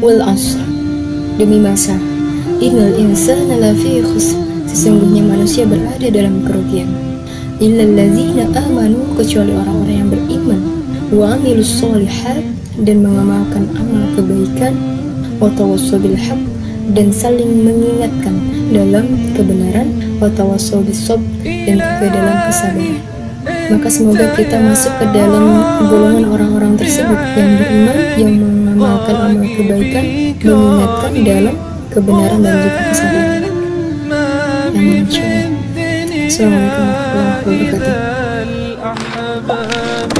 wal asr. Demi masa innal insana lafi khusr. Sesungguhnya manusia berada dalam kerugian. Illal ladzina amanu kecuali orang-orang yang beriman. Wa amilus solihat dan mengamalkan amal kebaikan. Wa tawassaw haq dan saling mengingatkan dalam kebenaran. Wa tawassaw dan juga dalam kesabaran. Maka semoga kita masuk ke dalam golongan orang-orang tersebut yang beriman, yang mengamalkan amal kebaikan mengingatkan dalam kebenaran dan juga kesabaran. Yang insya Allah. Assalamualaikum warahmatullahi wabarakatuh.